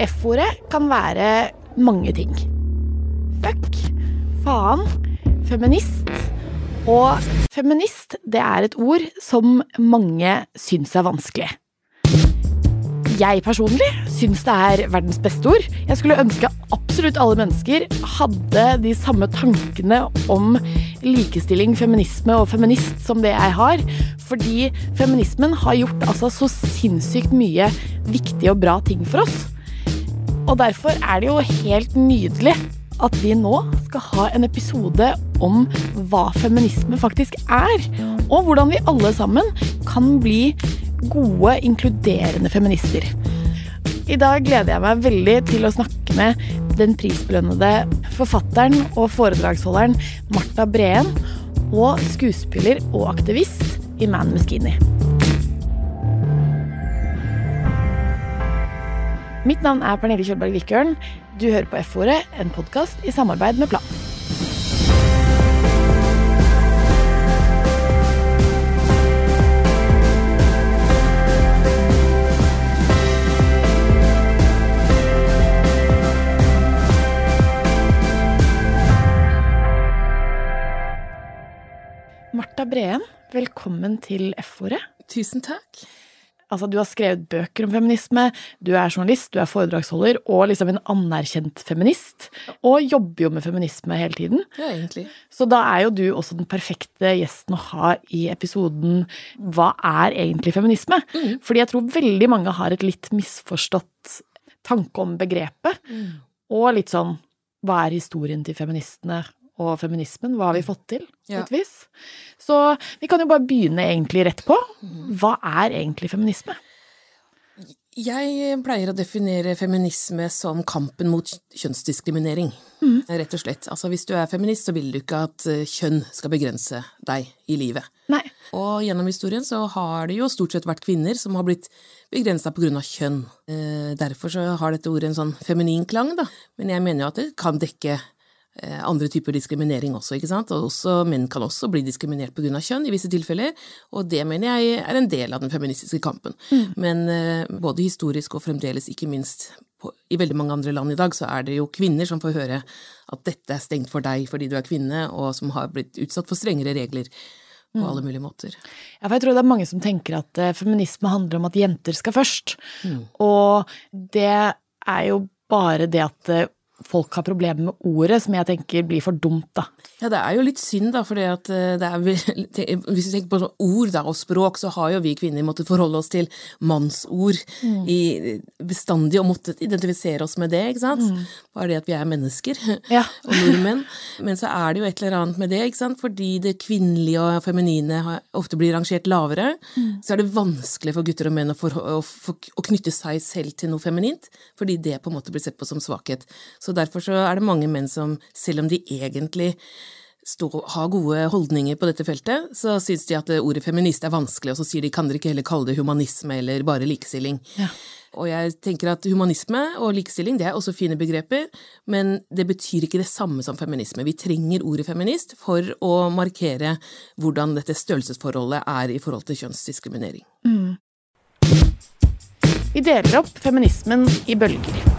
F-ordet kan være mange ting. Fuck, faen, feminist. Og feminist, det er et ord som mange syns er vanskelig. Jeg personlig syns det er verdens beste ord. Jeg skulle ønske absolutt alle mennesker hadde de samme tankene om likestilling, feminisme og feminist som det jeg har. Fordi feminismen har gjort altså så sinnssykt mye viktige og bra ting for oss. Og derfor er det jo helt nydelig at vi nå skal ha en episode om hva feminisme faktisk er, og hvordan vi alle sammen kan bli gode, inkluderende feminister. I dag gleder jeg meg veldig til å snakke med den prisbelønnede forfatteren og foredragsholderen Marta Breen, og skuespiller og aktivist i Man Muskini. Mitt navn er Pernille Kjølberg Vikørn. Du hører på F-ordet, en podkast i samarbeid med Plan. Marta Breen, velkommen til F-ordet. Tusen takk. Altså, du har skrevet bøker om feminisme, du er journalist, du er foredragsholder og liksom en anerkjent feminist. Og jobber jo med feminisme hele tiden. Ja, egentlig. Så da er jo du også den perfekte gjesten å ha i episoden Hva er egentlig feminisme? Mm. Fordi jeg tror veldig mange har et litt misforstått tanke om begrepet. Mm. Og litt sånn Hva er historien til feministene og feminismen? Hva har vi fått til? på Ja. et vis? Så vi kan jo bare begynne egentlig rett på. Mm. Hva er egentlig feminisme? Jeg pleier å definere feminisme som kampen mot kjønnsdiskriminering. Rett og slett. Altså, hvis du er feminist, så vil du ikke at eh, kjønn skal begrense deg i livet. Nei. Og gjennom historien så har det jo stort sett vært kvinner som har blitt begrensa av kjønn. Eh, derfor så har dette ordet en sånn feminin klang, da. Men jeg mener jo at det kan dekke andre typer diskriminering også, ikke sant. Og også, menn kan også bli diskriminert på grunn av kjønn i visse tilfeller, og det mener jeg er en del av den feministiske kampen. Men eh, både historisk og fremdeles, ikke minst på, i veldig mange andre land i dag, så er det jo kvinner som får høre at dette er stengt for deg fordi du er kvinne, og som har blitt utsatt for strengere regler på alle mulige måter. Ja, for jeg tror det er mange som tenker at eh, feminisme handler om at jenter skal først. Og det er jo bare det at eh, folk har problemer med ordet, som jeg tenker blir for dumt, da. Ja, det er jo litt synd, da, for det at eh, det er Hvis vi tenker på sånn ord da, og språk, så har jo vi kvinner måttet forholde oss til mannsord i, bestandig og måttet identifisere oss med det, ikke sant? Bare det at vi er mennesker Ja. og nordmenn. Men så er det jo et eller annet med det, ikke sant? fordi det kvinnelige og feminine ofte blir rangert lavere, så er det vanskelig for gutter og menn å, for, å, for, å knytte seg selv til noe feminint, fordi det på en måte blir sett på som svakhet. Så derfor så er det mange menn som, selv om de egentlig stå, har gode holdninger på dette feltet, så syns de at ordet feminist er vanskelig, og så sier de kan dere ikke heller kalle det humanisme eller bare likestilling. Ja. Og jeg tenker at humanisme og likestilling det er også fine begreper, men det betyr ikke det samme som feminisme. Vi trenger ordet feminist for å markere hvordan dette størrelsesforholdet er i forhold til kjønnsdiskriminering. Vi deler opp feminismen i bølger.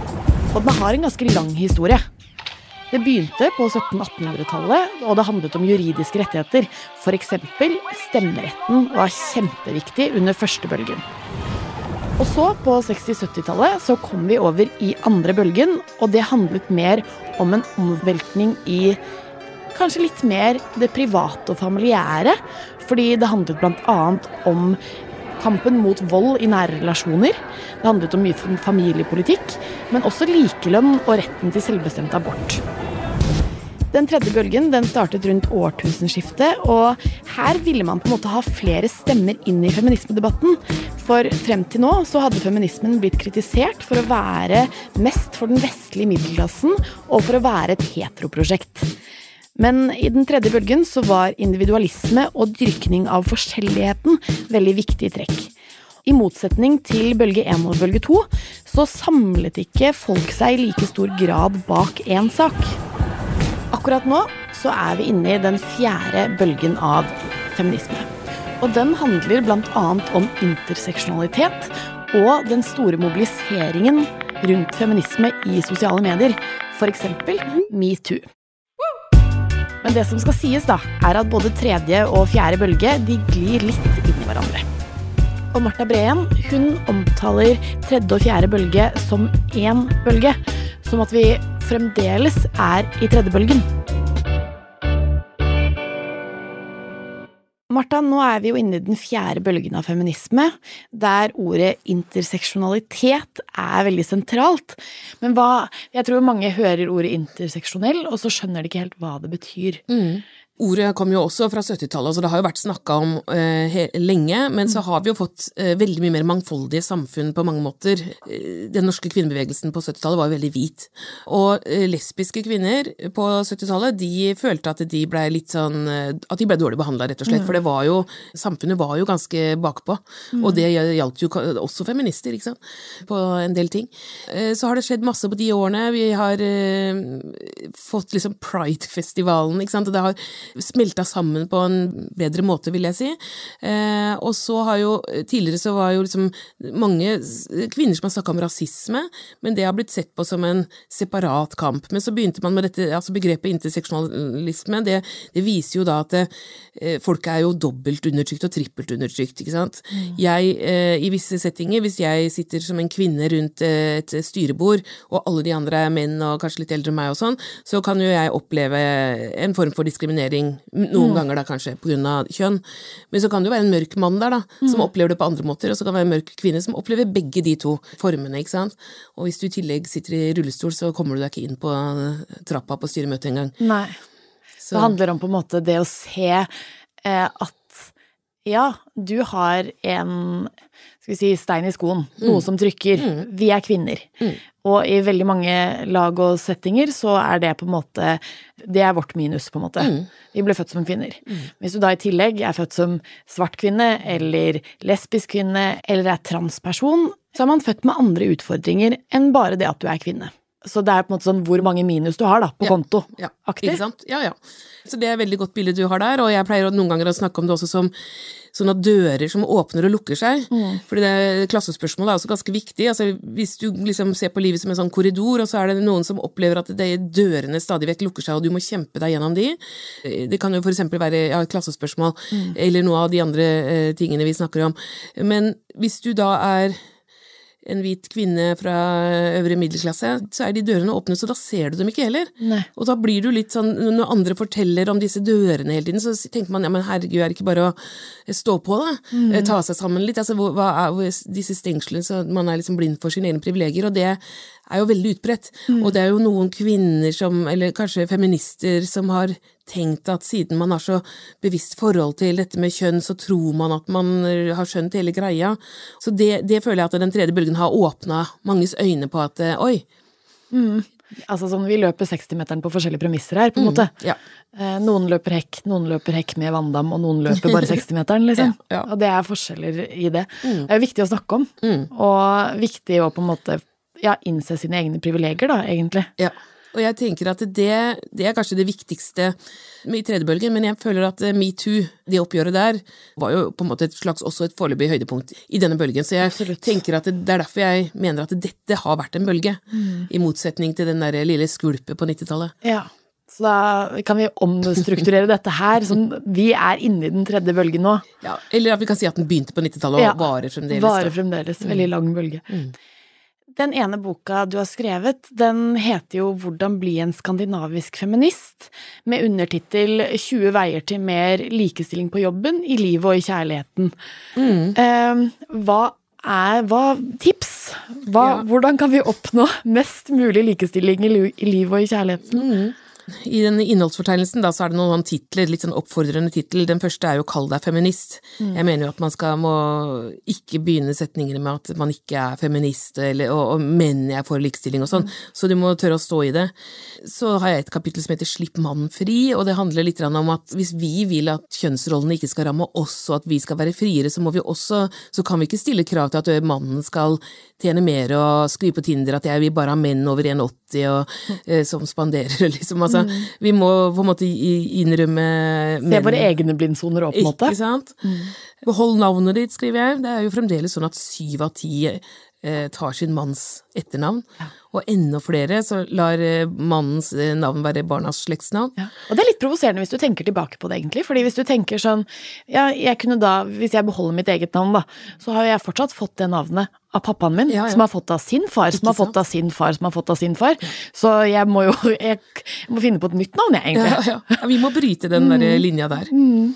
Og den har en ganske lang historie. Det begynte på 1700-1800-tallet, og det handlet om juridiske rettigheter. F.eks. stemmeretten var kjempeviktig under første bølgen. Og så, på 60-70-tallet, så kom vi over i andre bølgen, og det handlet mer om en omveltning i kanskje litt mer det private og familiære. Fordi det handlet bl.a. om kampen mot vold i nære relasjoner. Det handlet om mye familiepolitikk, men også likelønn og retten til selvbestemt abort. Den tredje bølgen den startet rundt årtusenskiftet, og her ville man på en måte ha flere stemmer inn i feminismedebatten. For frem til nå så hadde feminismen blitt kritisert for å være mest for den vestlige middelklassen og for å være et heteroprosjekt. Men i den tredje bølgen så var individualisme og dyrkning av forskjelligheten veldig viktige trekk. I motsetning til bølge 1 og bølge 2 så samlet ikke folk seg i like stor grad bak én sak. Akkurat nå så er vi inne i den fjerde bølgen av feminisme. Og den handler bl.a. om interseksjonalitet og den store mobiliseringen rundt feminisme i sosiale medier, f.eks. metoo. Men det som skal sies, da, er at både tredje og fjerde bølge de glir litt inn i hverandre. Og Marta Breen hun omtaler tredje og fjerde bølge som én bølge. Som at vi fremdeles er i tredje bølgen. Martha, nå er vi jo inne i den fjerde bølgen av feminisme, der ordet interseksjonalitet er veldig sentralt. Men hva Jeg tror mange hører ordet interseksjonell, og så skjønner de ikke helt hva det betyr. Mm. Ordet kom jo også fra 70-tallet, så det har jo vært snakka om uh, lenge. Men så har vi jo fått uh, veldig mye mer mangfoldige samfunn på mange måter. Uh, den norske kvinnebevegelsen på 70-tallet var jo veldig hvit. Og lesbiske kvinner på 70-tallet, de følte at de blei litt sånn At de blei dårlig behandla, rett og slett. Mm. For det var jo Samfunnet var jo ganske bakpå. Mm. Og det gjaldt jo også feminister, ikke sant, på en del ting. Så har det skjedd masse på de årene. Vi har fått liksom Pride-festivalen, ikke sant. Og det har smelta sammen på en bedre måte, vil jeg si. Eh, og så har jo Tidligere så var jo liksom mange kvinner som har snakka om rasisme, men det har blitt sett på som en separat kamp. Men så begynte man med dette, altså begrepet interseksjonalisme. Det, det viser jo da at det, eh, folk er jo dobbelt undertrykt og trippelt undertrykt, ikke sant. Mm. Jeg, eh, i visse settinger, hvis jeg sitter som en kvinne rundt eh, et styrebord, og alle de andre er menn og kanskje litt eldre enn meg og sånn, så kan jo jeg oppleve en form for diskriminering diskriminering, noen mm. ganger da kanskje pga. kjønn. Men så kan det jo være en mørk mann der, da, som mm. opplever det på andre måter, og så kan det være en mørk kvinne som opplever begge de to formene, ikke sant. Og hvis du i tillegg sitter i rullestol, så kommer du deg ikke inn på trappa på styremøtet engang. Nei. Så. Det handler om på en måte det å se eh, at ja, du har en skal vi si, stein i skoen, noe mm. som trykker. Mm. Vi er kvinner. Mm. Og i veldig mange lag og settinger så er det på en måte Det er vårt minus, på en måte. Mm. Vi ble født som kvinner. Mm. Hvis du da i tillegg er født som svart kvinne eller lesbisk kvinne eller er transperson, så er man født med andre utfordringer enn bare det at du er kvinne. Så det er på en måte sånn hvor mange minus du har da, på ja, konto. Ja, ikke sant? Ja, ja. Så det er et veldig godt bilde du har der, og jeg pleier noen ganger å snakke om det også som sånne dører som åpner og lukker seg. Mm. Fordi det klassespørsmålet er også ganske viktig. Altså, hvis du liksom ser på livet som en sånn korridor, og så er det noen som opplever at de dørene stadig vekk lukker seg, og du må kjempe deg gjennom de. Det kan jo eksempel være ja, klassespørsmål, mm. eller noe av de andre eh, tingene vi snakker om. Men hvis du da er en hvit kvinne fra øvre middelklasse, så er de dørene åpne, så da ser du dem ikke heller. Nei. Og da blir du litt sånn, når andre forteller om disse dørene hele tiden, så tenker man ja, men herregud, er det ikke bare å stå på, da? Mm. Eh, ta seg sammen litt. Altså, hva er disse stengslene, så man er liksom blind for sine egne privilegier, og det er jo veldig utbredt. Mm. Og det er jo noen kvinner som, eller kanskje feminister, som har tenkt at siden man har så bevisst forhold til dette med kjønn, så tror man at man har skjønt hele greia. Så det, det føler jeg at den tredje bølgen har åpna manges øyne på at eh, oi. Mm. Altså sånn, Vi løper 60-meteren på forskjellige premisser her, på en mm, måte. Ja. Eh, noen løper hekk, noen løper hekk med vanndam, og noen løper bare 60-meteren, liksom. ja, ja. Og det er forskjeller i det. Mm. Det er jo viktig å snakke om, mm. og viktig å på en måte ja, innse sine egne privilegier, da, egentlig. Ja. Og jeg tenker at det, det er kanskje det viktigste i tredje bølgen, men jeg føler at eh, metoo, det oppgjøret der, var jo på en måte et slags også et foreløpig høydepunkt i denne bølgen. Så jeg Absolutt. tenker at det, det, er derfor jeg mener at dette har vært en bølge, mm. i motsetning til den der lille skvulpet på 90-tallet. Ja. Så da kan vi omstrukturere dette her. Sånn, vi er inne i den tredje bølgen nå. Ja, eller at vi kan si at den begynte på 90-tallet og ja, varer fremdeles. Varer fremdeles. Veldig mm. lang bølge. Mm. Den ene boka du har skrevet, den heter jo Hvordan bli en skandinavisk feminist, med undertittel 20 veier til mer likestilling på jobben, i livet og i kjærligheten. Mm. Eh, hva er hva, Tips! Hva, ja. Hvordan kan vi oppnå mest mulig likestilling i, i livet og i kjærligheten? Mm. I den innholdsfortegnelsen da, så er det noen titler, litt sånn oppfordrende tittel. Den første er jo 'Kall deg feminist'. Mm. Jeg mener jo at man skal må ikke begynne setningene med at man ikke er feminist, eller, og, og menn er for likestilling og sånn. Mm. Så du må tørre å stå i det. Så har jeg et kapittel som heter 'Slipp mannen fri', og det handler litt om at hvis vi vil at kjønnsrollene ikke skal ramme oss, og at vi skal være friere, så må vi også Så kan vi ikke stille krav til at mannen skal tjene mer og skrive på Tinder at jeg vil bare ha menn over 1,80 og mm. som spanderer, liksom. Altså, mm. Vi må på en måte innrømme Se våre egne blindsoner òg, på en måte. Ikke sant. Mm. Behold navnet ditt, skriver jeg. Det er jo fremdeles sånn at syv av ti eh, tar sin manns etternavn. Og enda flere så lar eh, mannens eh, navn være barnas slektsnavn. Ja. Og det er litt provoserende hvis du tenker tilbake på det, egentlig. fordi hvis du tenker sånn Ja, jeg kunne da, hvis jeg beholder mitt eget navn, da, så har jeg fortsatt fått det navnet av pappaen min, Ja, ja. som har fått av sin far, som har fått av sin far, som har fått av sin far. Så jeg må jo jeg, må finne på et nytt navn, jeg, egentlig. Ja, vi må bryte den der linja der. Mm.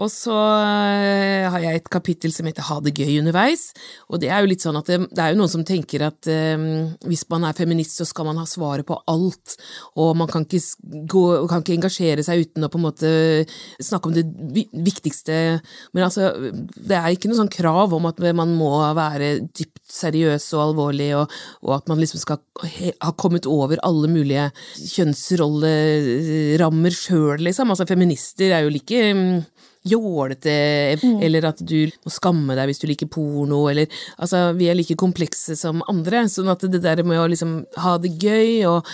Og så eh, har jeg et kapittel som heter Ha det gøy underveis. Og det er jo litt sånn at det, det er jo noen som tenker at eh, hvis man er feminist, så skal man ha svaret på alt. Og man kan ikke, gå, kan ikke engasjere seg uten å på en måte snakke om det viktigste. Men altså, det er ikke noe sånn krav om at man må være dypt seriøs og alvorlig, og, og at man liksom skal ha kommet over alle mulige kjønnsrollerammer sjøl, liksom. Altså, feminister er jo like mm, jålete, eller at du må skamme deg hvis du liker porno, eller Altså, vi er like komplekse som andre, sånn at det der med å liksom ha det gøy og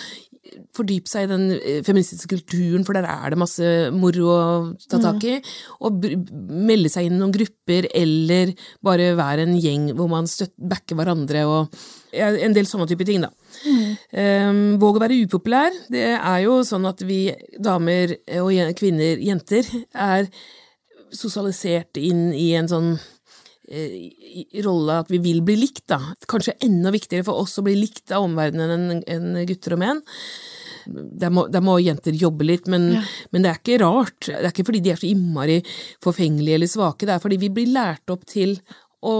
fordype seg i den eh, feministiske kulturen, for der er det masse moro å ta tak i. Og melde seg inn i noen grupper, eller bare være en gjeng hvor man backer hverandre og en del sånne type ting, da. Um, våg å være upopulær. Det er jo sånn at vi damer og kvinner, jenter, er sosialisert inn i en sånn eh, rolle at vi vil bli likt, da. Kanskje enda viktigere for oss å bli likt av omverdenen enn gutter og menn. Der må, der må jenter jobbe litt, men, men det er ikke rart. Det er ikke fordi de er så innmari forfengelige eller svake, det er fordi vi blir lært opp til å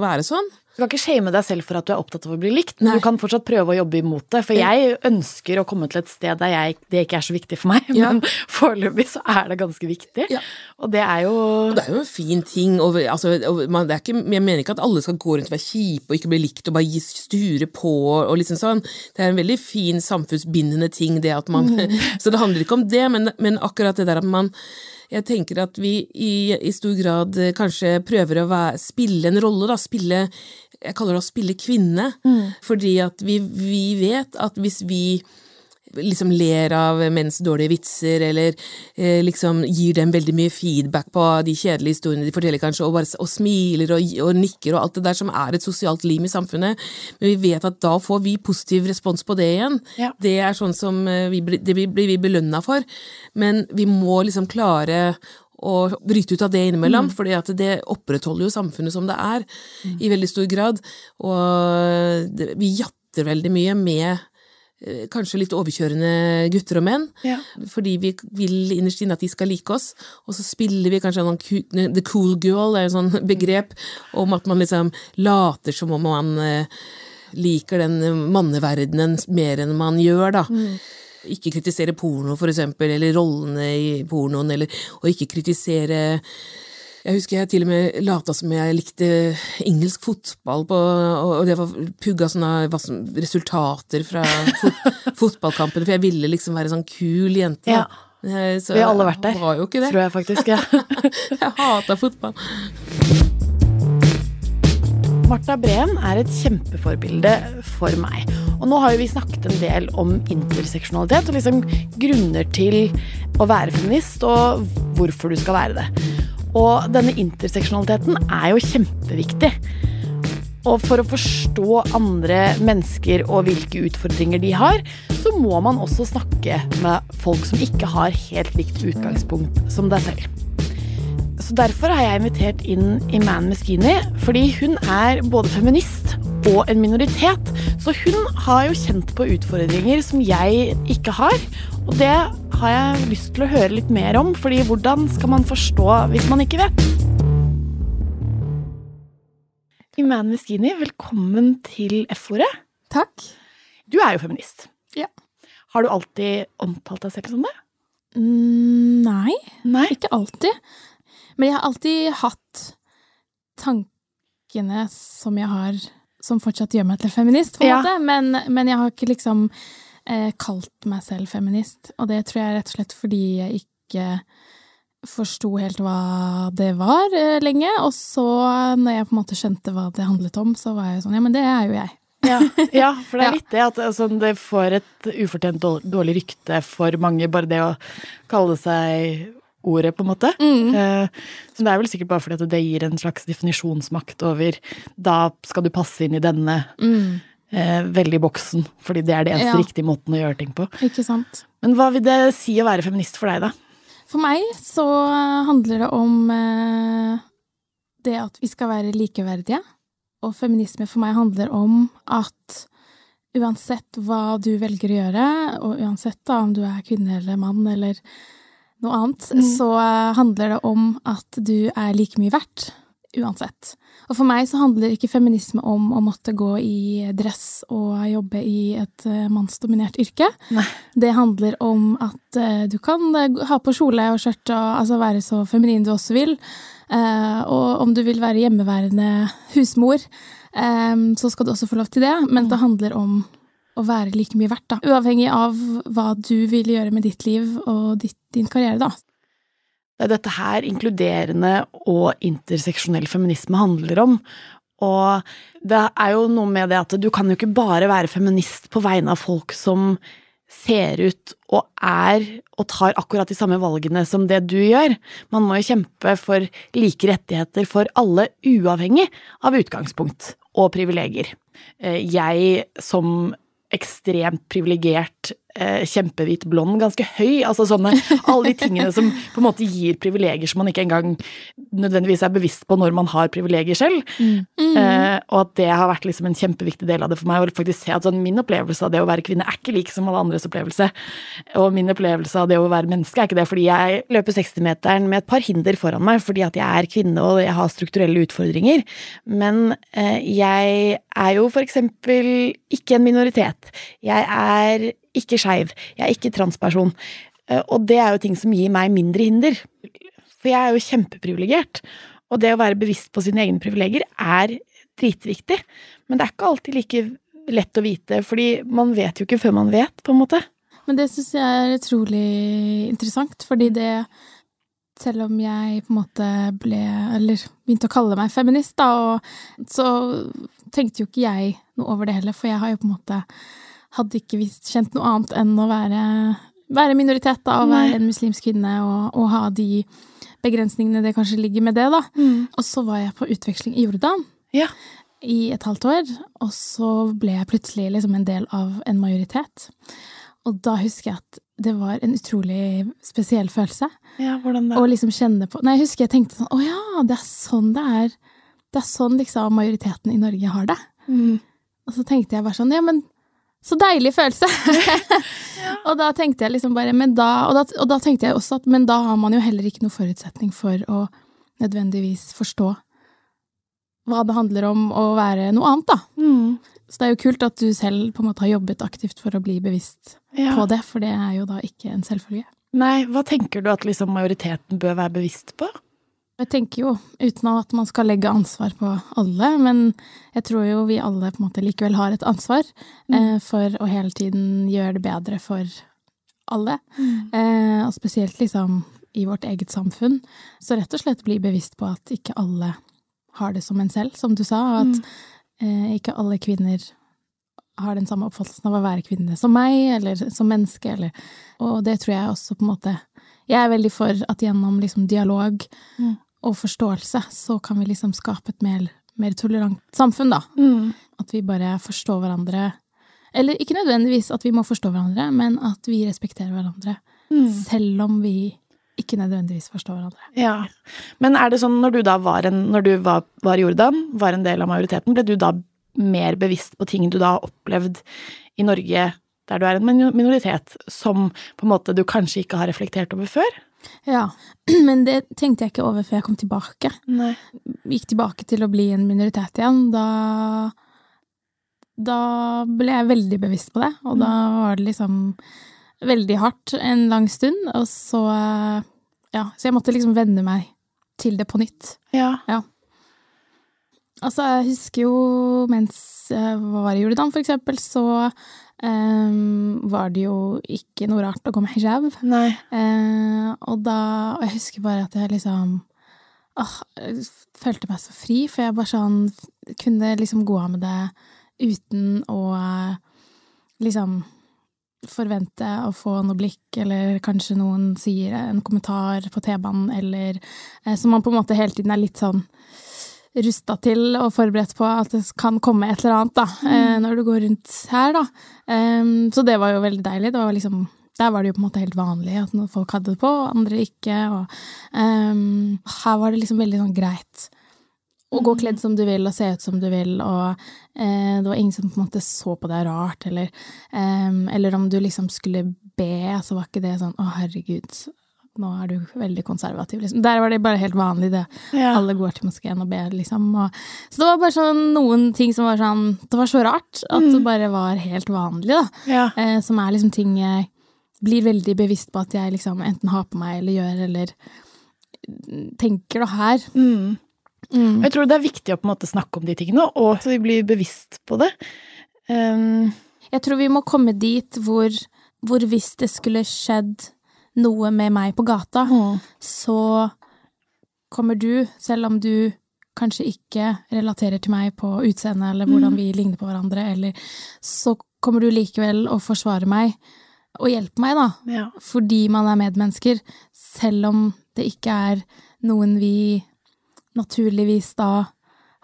være sånn. Du kan ikke shame deg selv for at du er opptatt av å bli likt, Nei. du kan fortsatt prøve å jobbe imot det. For jeg ønsker å komme til et sted der jeg, det ikke er så viktig for meg, Ja. men foreløpig så er det ganske viktig. Ja. Og det er jo Og det er jo en fin ting. Og, altså, og man, det er ikke, jeg mener ikke at alle skal gå rundt og være kjipe og ikke bli likt og bare sture på og liksom sånn. Det er en veldig fin samfunnsbindende ting, det at man Så det handler ikke om det, men, men akkurat det der at man jeg tenker at vi i, i stor grad eh, kanskje prøver å være, spille en rolle, da. Spille Jeg kaller det å spille kvinne. Fordi at vi, vi vet at hvis vi liksom ler av menns dårlige vitser, eller eh, liksom gir dem veldig mye feedback på de kjedelige historiene de forteller, kanskje, og, bare, og smiler og, og nikker og alt det der som er et sosialt lim i samfunnet. Men vi vet at da får vi positiv respons på det igjen. Ja. Det er sånn som eh, vi, det blir vi belønna for. Men vi må liksom klare å bryte ut av det innimellom, mm. for det opprettholder jo samfunnet som det er, i veldig stor grad. Og det, vi jatter veldig mye med eh, kanskje litt overkjørende gutter og menn, Ja. fordi vi vil innerst inne at de skal like oss, og så spiller vi kanskje noen the cool girl, er et sånn begrep om at man liksom later som om man eh, liker den manneverdenen mer enn man gjør, da. Ikke kritisere porno, for eksempel, eller rollene i pornoen, eller å ikke kritisere jeg husker jeg til og med lata som jeg likte engelsk fotball, på, og det var pugga sånne resultater fra fot, fotballkampene, for jeg ville liksom være sånn kul jente. da. Eh, Så Vi har alle vært der, Var jo ikke det. tror jeg faktisk. Ja. Jeg hata fotball. Martha Breen er et kjempeforbilde for meg. Og nå har jo vi snakket en del om interseksjonalitet og liksom grunner til å være feminist, og hvorfor du skal være det. Og denne interseksjonaliteten er jo kjempeviktig. Og for å forstå andre mennesker og hvilke utfordringer de har, så må man også snakke med folk som ikke har helt likt utgangspunkt som deg selv. Så derfor har jeg invitert inn Iman Meskini, fordi hun er både feminist og en minoritet. Så hun har jo kjent på utfordringer som jeg ikke har. Og det har jeg lyst til å høre litt mer om, fordi hvordan skal man forstå hvis man ikke vet? Iman Meskini, velkommen til F-ordet. Takk. Du er jo feminist. Ja. Har du alltid omtalt deg selv som det? Mm, nei, Nei. ikke alltid. Men jeg har alltid hatt tankene som jeg har, som fortsatt gjør meg til feminist, på en Ja. måte. Men, men jeg har ikke liksom eh, kalt meg selv feminist. Og det tror jeg rett og slett fordi jeg ikke forsto helt hva det var eh, lenge. Og så, når jeg på en måte skjønte hva det handlet om, så var jeg sånn, ja, men det er jo jeg. Ja, ja, for det er litt det at altså, det får et ufortjent dårlig rykte for mange, bare det å kalle seg ordet, på en måte. Mm. Eh, Så det er vel sikkert bare fordi at det gir en slags definisjonsmakt over Da skal du passe inn i denne Mm. eh, veldig boksen, fordi det er det eneste Ja. riktige måten å gjøre ting på. Ikke sant. Men hva vil det si å være feminist for deg, da? For meg så handler det om eh, det at vi skal være likeverdige. Og feminisme for meg handler om at uansett hva du velger å gjøre, og uansett da om du er kvinne eller mann eller noe annet, Mm. så eh, handler det om at du er like mye verdt. Uansett. Og for meg så handler ikke feminisme om å måtte gå i dress og jobbe i et eh, mannsdominert yrke. Nei. Det handler om at eh, du kan ha på kjole og skjørt og altså være så feminin du også vil. Og om du vil være hjemmeværende husmor, så skal du også få lov til det. Men det handler om å være like mye verdt, da. Uavhengig av hva du vil gjøre med ditt liv og ditt, din karriere, da. Det er dette her inkluderende og interseksjonell feminisme handler om. Og det er jo noe med det at du kan jo ikke bare være feminist på vegne av folk som ser ut og er og tar akkurat de samme valgene som det du gjør. Man må jo kjempe for like rettigheter for alle, uavhengig av utgangspunkt og privilegier. Eh, Jeg som ekstremt privilegert, kjempehvit blond, ganske høy, altså sånne Alle de tingene som på en måte gir privilegier som man ikke engang nødvendigvis er bevisst på når man har privilegier selv. Eh, og at det har vært liksom en kjempeviktig del av det for meg. Å faktisk se at sånn, min opplevelse av det å være kvinne er ikke lik som alle andres opplevelse. Og min opplevelse av det å være menneske er ikke det fordi jeg løper 60-meteren med et par hinder foran meg fordi at jeg er kvinne og jeg har strukturelle utfordringer. Men eh, jeg er jo for eksempel ikke en minoritet. Jeg er ikke skeiv. Jeg er ikke transperson. Eh, og det er jo ting som gir meg mindre hinder. For jeg er jo kjempeprivilegert. Og det å være bevisst på sine egne privilegier er dritviktig. Men det er ikke alltid like lett å vite, fordi man vet jo ikke før man vet, på en måte. Men det syns jeg er utrolig interessant, fordi det selv om jeg på en måte ble Eller begynte å kalle meg feminist, da, og så tenkte jo ikke jeg noe over det heller, for jeg har jo på en måte Hadde ikke visst, kjent noe annet enn å være, være minoritet, da, og være en muslimsk kvinne, og, og ha de begrensningene det kanskje ligger med det, da. Og så var jeg på utveksling i Jordan Ja. i et halvt år, og så ble jeg plutselig liksom en del av en majoritet. Og da husker jeg at det var en utrolig spesiell følelse. Ja, hvordan da? Å liksom kjenne på Nei, jeg husker jeg tenkte sånn Å ja, det er sånn det er. Det er sånn liksom majoriteten i Norge har det. Mm. Og så tenkte jeg bare sånn Ja, men så deilig følelse! og da tenkte jeg liksom bare Men da og, da og da tenkte jeg også at Men da har man jo heller ikke noe forutsetning for å nødvendigvis forstå hva det handler om å være noe annet, da. Mm. Så det er jo kult at du selv på en måte har jobbet aktivt for å bli bevisst Ja. på det, for det er jo da ikke en selvfølge. Nei, hva tenker du at liksom majoriteten bør være bevisst på? Jeg tenker jo, uten at man skal legge ansvar på alle, men jeg tror jo vi alle på en måte likevel har et ansvar eh, for å hele tiden gjøre det bedre for alle. Eh, og spesielt liksom i vårt eget samfunn. Så rett og slett bli bevisst på at ikke alle har det som en selv, som du sa, og at eh, ikke alle kvinner har den samme oppfattelsen av å være kvinne som meg, eller som menneske, eller Og det tror jeg også på en måte Jeg er veldig for at gjennom liksom dialog Mm. Og forståelse, så kan vi liksom skape et mer, mer tolerant samfunn, da. Mm. At vi bare forstår hverandre. Eller ikke nødvendigvis at vi må forstå hverandre, men at vi respekterer hverandre. Mm. Selv om vi ikke nødvendigvis forstår hverandre. Ja. Men er det sånn når du da var, en, når du var, var i Jordan, var en del av majoriteten, ble du da mer bevisst på ting du da har opplevd i Norge, der du er en minoritet, som på en måte du kanskje ikke har reflektert over før? Ja, men det tenkte jeg ikke over før jeg kom tilbake. Nei. Gikk tilbake til å bli en minoritet igjen. Da Da ble jeg veldig bevisst på det, og da var det liksom veldig hardt en lang stund, og så Ja, så jeg måtte liksom venne meg til det på nytt. Ja. Altså, jeg husker jo mens jeg var i Jordan, for eksempel, så ehm, var det jo ikke noe rart å gå med hijab. Nei. Uh, og da Og jeg husker bare at jeg liksom åh, jeg følte meg så fri, for jeg bare sånn kunne liksom gå av med det uten å liksom forvente å få noe blikk, eller kanskje noen sier en kommentar på T-banen, eller eh, Så man på en måte hele tiden er litt sånn rusta til og forberedt på at det kan komme et eller annet, da, mm. når du går rundt her, da. Um, så det var jo veldig deilig. Det var liksom der var det jo på en måte helt vanlig at noen folk hadde det på, andre ikke. Og, um, her var det liksom veldig sånn greit å gå kledd som du vil og se ut som du vil, og uh, det var ingen som på en måte så på deg rart, eller, um, eller om du liksom skulle be, så var ikke det sånn å herregud, nå er du veldig konservativ, liksom. Der var det bare helt vanlig, det. Ja. Alle går til moskeen og ber, liksom. Og, så det var bare sånn noen ting som var sånn Det var så rart at det bare var helt vanlig, da. Ja. Eh, som er liksom ting jeg blir veldig bevisst på at jeg liksom enten har på meg eller gjør, eller tenker da her. Mm. Mm. Jeg tror det er viktig å på en måte snakke om de tingene, og så vi blir bevisst på det. Um, Jeg tror vi må komme dit hvor, hvor hvis det skulle skjedd noe med meg på gata, mm. så kommer du, selv om du kanskje ikke relaterer til meg på utseendet eller hvordan vi ligner på hverandre, eller så kommer du likevel å forsvare meg og hjelpe meg, da. ja. Fordi man er medmennesker, selv om det ikke er noen vi naturligvis da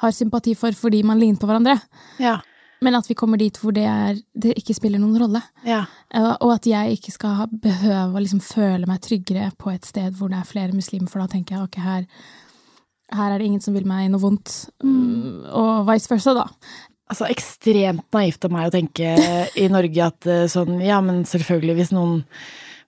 har sympati for fordi man ligner på hverandre. Ja. Men at vi kommer dit hvor det, er, det ikke spiller noen rolle. Ja. Eh, Og at jeg ikke skal behøve å liksom føle meg tryggere på et sted hvor det er flere muslimer, for da tenker jeg ok, her, her er det ingen som vil meg noe vondt, mm, og vice versa, da. Altså ekstremt naivt av meg å tenke i Norge at eh, sånn, ja, men selvfølgelig hvis noen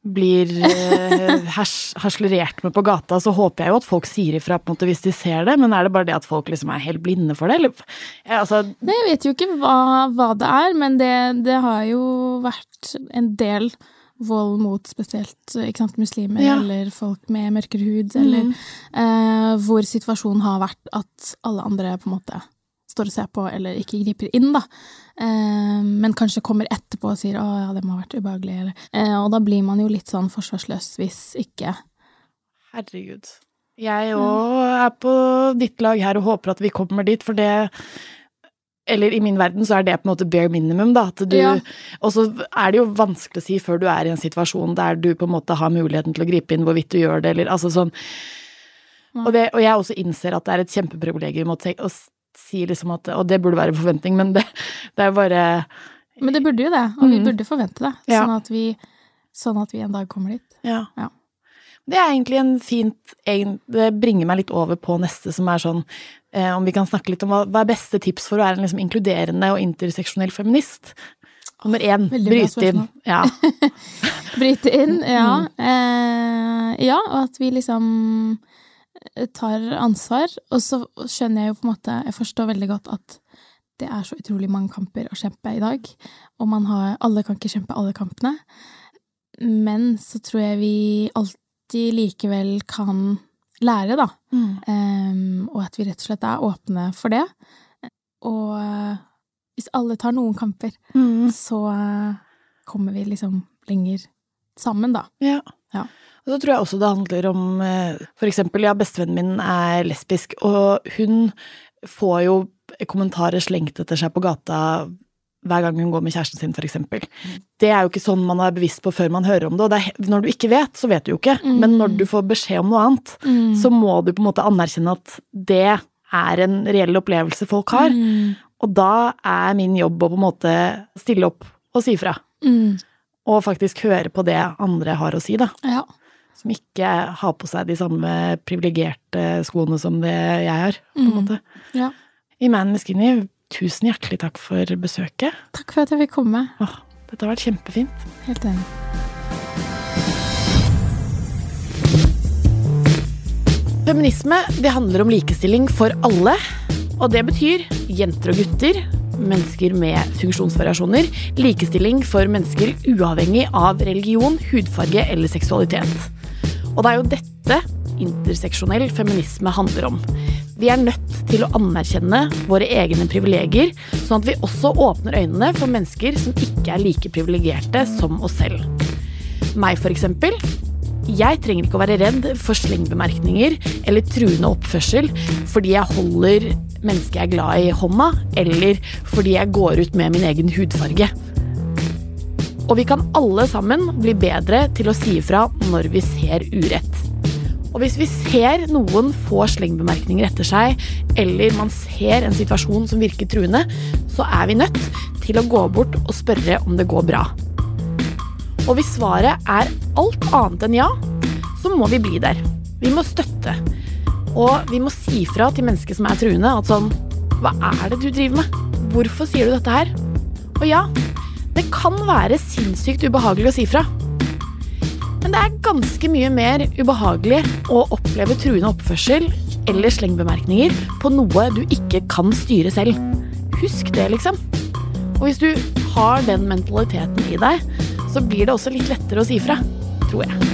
blir eh, hers, harslerert med på gata, så håper jeg jo at folk sier ifra på en måte hvis de ser det, men er det bare det at folk liksom er helt blinde for det, eller? Jeg, altså, Nei, jeg vet jo ikke hva, hva det er, men det, det har jo vært en del vold mot spesielt sant, muslimer Ja. eller folk med mørkere hud, eller eh, hvor situasjonen har vært at alle andre på en måte står og ser på eller ikke griper inn, da. Eh, men kanskje kommer etterpå og sier 'å ja, det må ha vært ubehagelig', eller eh, Og da blir man jo litt sånn forsvarsløs hvis ikke herregud. Jeg òg er på ditt lag her og håper at vi kommer dit, for det eller i min verden så er det på en måte bare minimum, da. At du, Ja. Og så er det jo vanskelig å si før du er i en situasjon der du på en måte har muligheten til å gripe inn hvorvidt du gjør det, eller altså sånn. Og, det, og jeg også innser at det er et kjempeprivilegium å, tenke, å s- si liksom at Og det burde være forventning, men det, det er bare Men det burde jo det, og vi Mm. burde forvente det, Ja. sånn, at vi, sånn at vi en dag kommer dit. Ja. Ja. Det er egentlig en fint Det bringer meg litt over på neste, som er sånn eh, Om vi kan snakke litt om hva, hva er beste tips for å være en liksom inkluderende og interseksjonell feminist? Nummer én, bryte inn. Ja. Bryte inn, ja. Mm. Eh, ja, og at vi liksom tar ansvar. Og så skjønner jeg jo på en måte Jeg forstår veldig godt at det er så utrolig mange kamper å kjempe i dag. Og man har Alle kan ikke kjempe alle kampene. Men så tror jeg vi alltid likevel kan lære, da. Mm. Um, og at vi rett og slett er åpne for det. Og eh, hvis alle tar noen kamper, Mm. så eh, kommer vi liksom lenger sammen, da. Ja. Ja. Og så tror jeg også det handler om eh, For eksempel, ja, bestevennen min er lesbisk, og hun får jo kommentarer slengt etter seg på gata hver gang hun går med kjæresten sin, for eksempel. Det er jo ikke sånn man er bevisst på før man hører om det, og det er, når du ikke vet, så vet du jo ikke. Mm. Men når du får beskjed om noe annet, så må du på en måte anerkjenne at det er en reell opplevelse folk har. Mm. Og da er min jobb å på en måte stille opp og si fra. Mm. Og faktisk høre på det andre har å si, da. Ja. Som ikke har på seg de samme privilegerte skoene som det jeg har, på en Mm. måte. ja. I Man med Skinny, tusen hjertelig takk for besøket. Takk for at jeg fikk komme. Åh, dette har vært kjempefint. Helt enig. Feminisme det handler om likestilling for alle. Og det betyr jenter og gutter, mennesker med funksjonsvariasjoner, likestilling for mennesker uavhengig av religion, hudfarge eller seksualitet. Og det er jo dette interseksjonell feminisme handler om. Vi er nødt til å anerkjenne våre egne privilegier, sånn at vi også åpner øynene for mennesker som ikke er like privilegerte som oss selv. Meg, for eksempel. Jeg trenger ikke å være redd for slengbemerkninger eller truende oppførsel fordi jeg holder mennesket jeg er glad i, hånda, eller fordi jeg går ut med min egen hudfarge. Og vi kan alle sammen bli bedre til å si ifra når vi ser urett. Og hvis vi ser noen få slengbemerkninger etter seg, eller man ser en situasjon som virker truende, så er vi nødt til å gå bort og spørre om det går bra. Og hvis svaret er alt annet enn ja, så må vi bli der. Vi må støtte. Og vi må si fra til mennesker som er truende, at sånn Hva er det du driver med? Hvorfor sier du dette her? Og ja, det kan være sinnssykt ubehagelig å si fra. Men det er ganske mye mer ubehagelig å oppleve truende oppførsel eller slengbemerkninger på noe du ikke kan styre selv. Husk det, liksom. Og hvis du har den mentaliteten i deg, så blir det også litt lettere å si fra, tror jeg.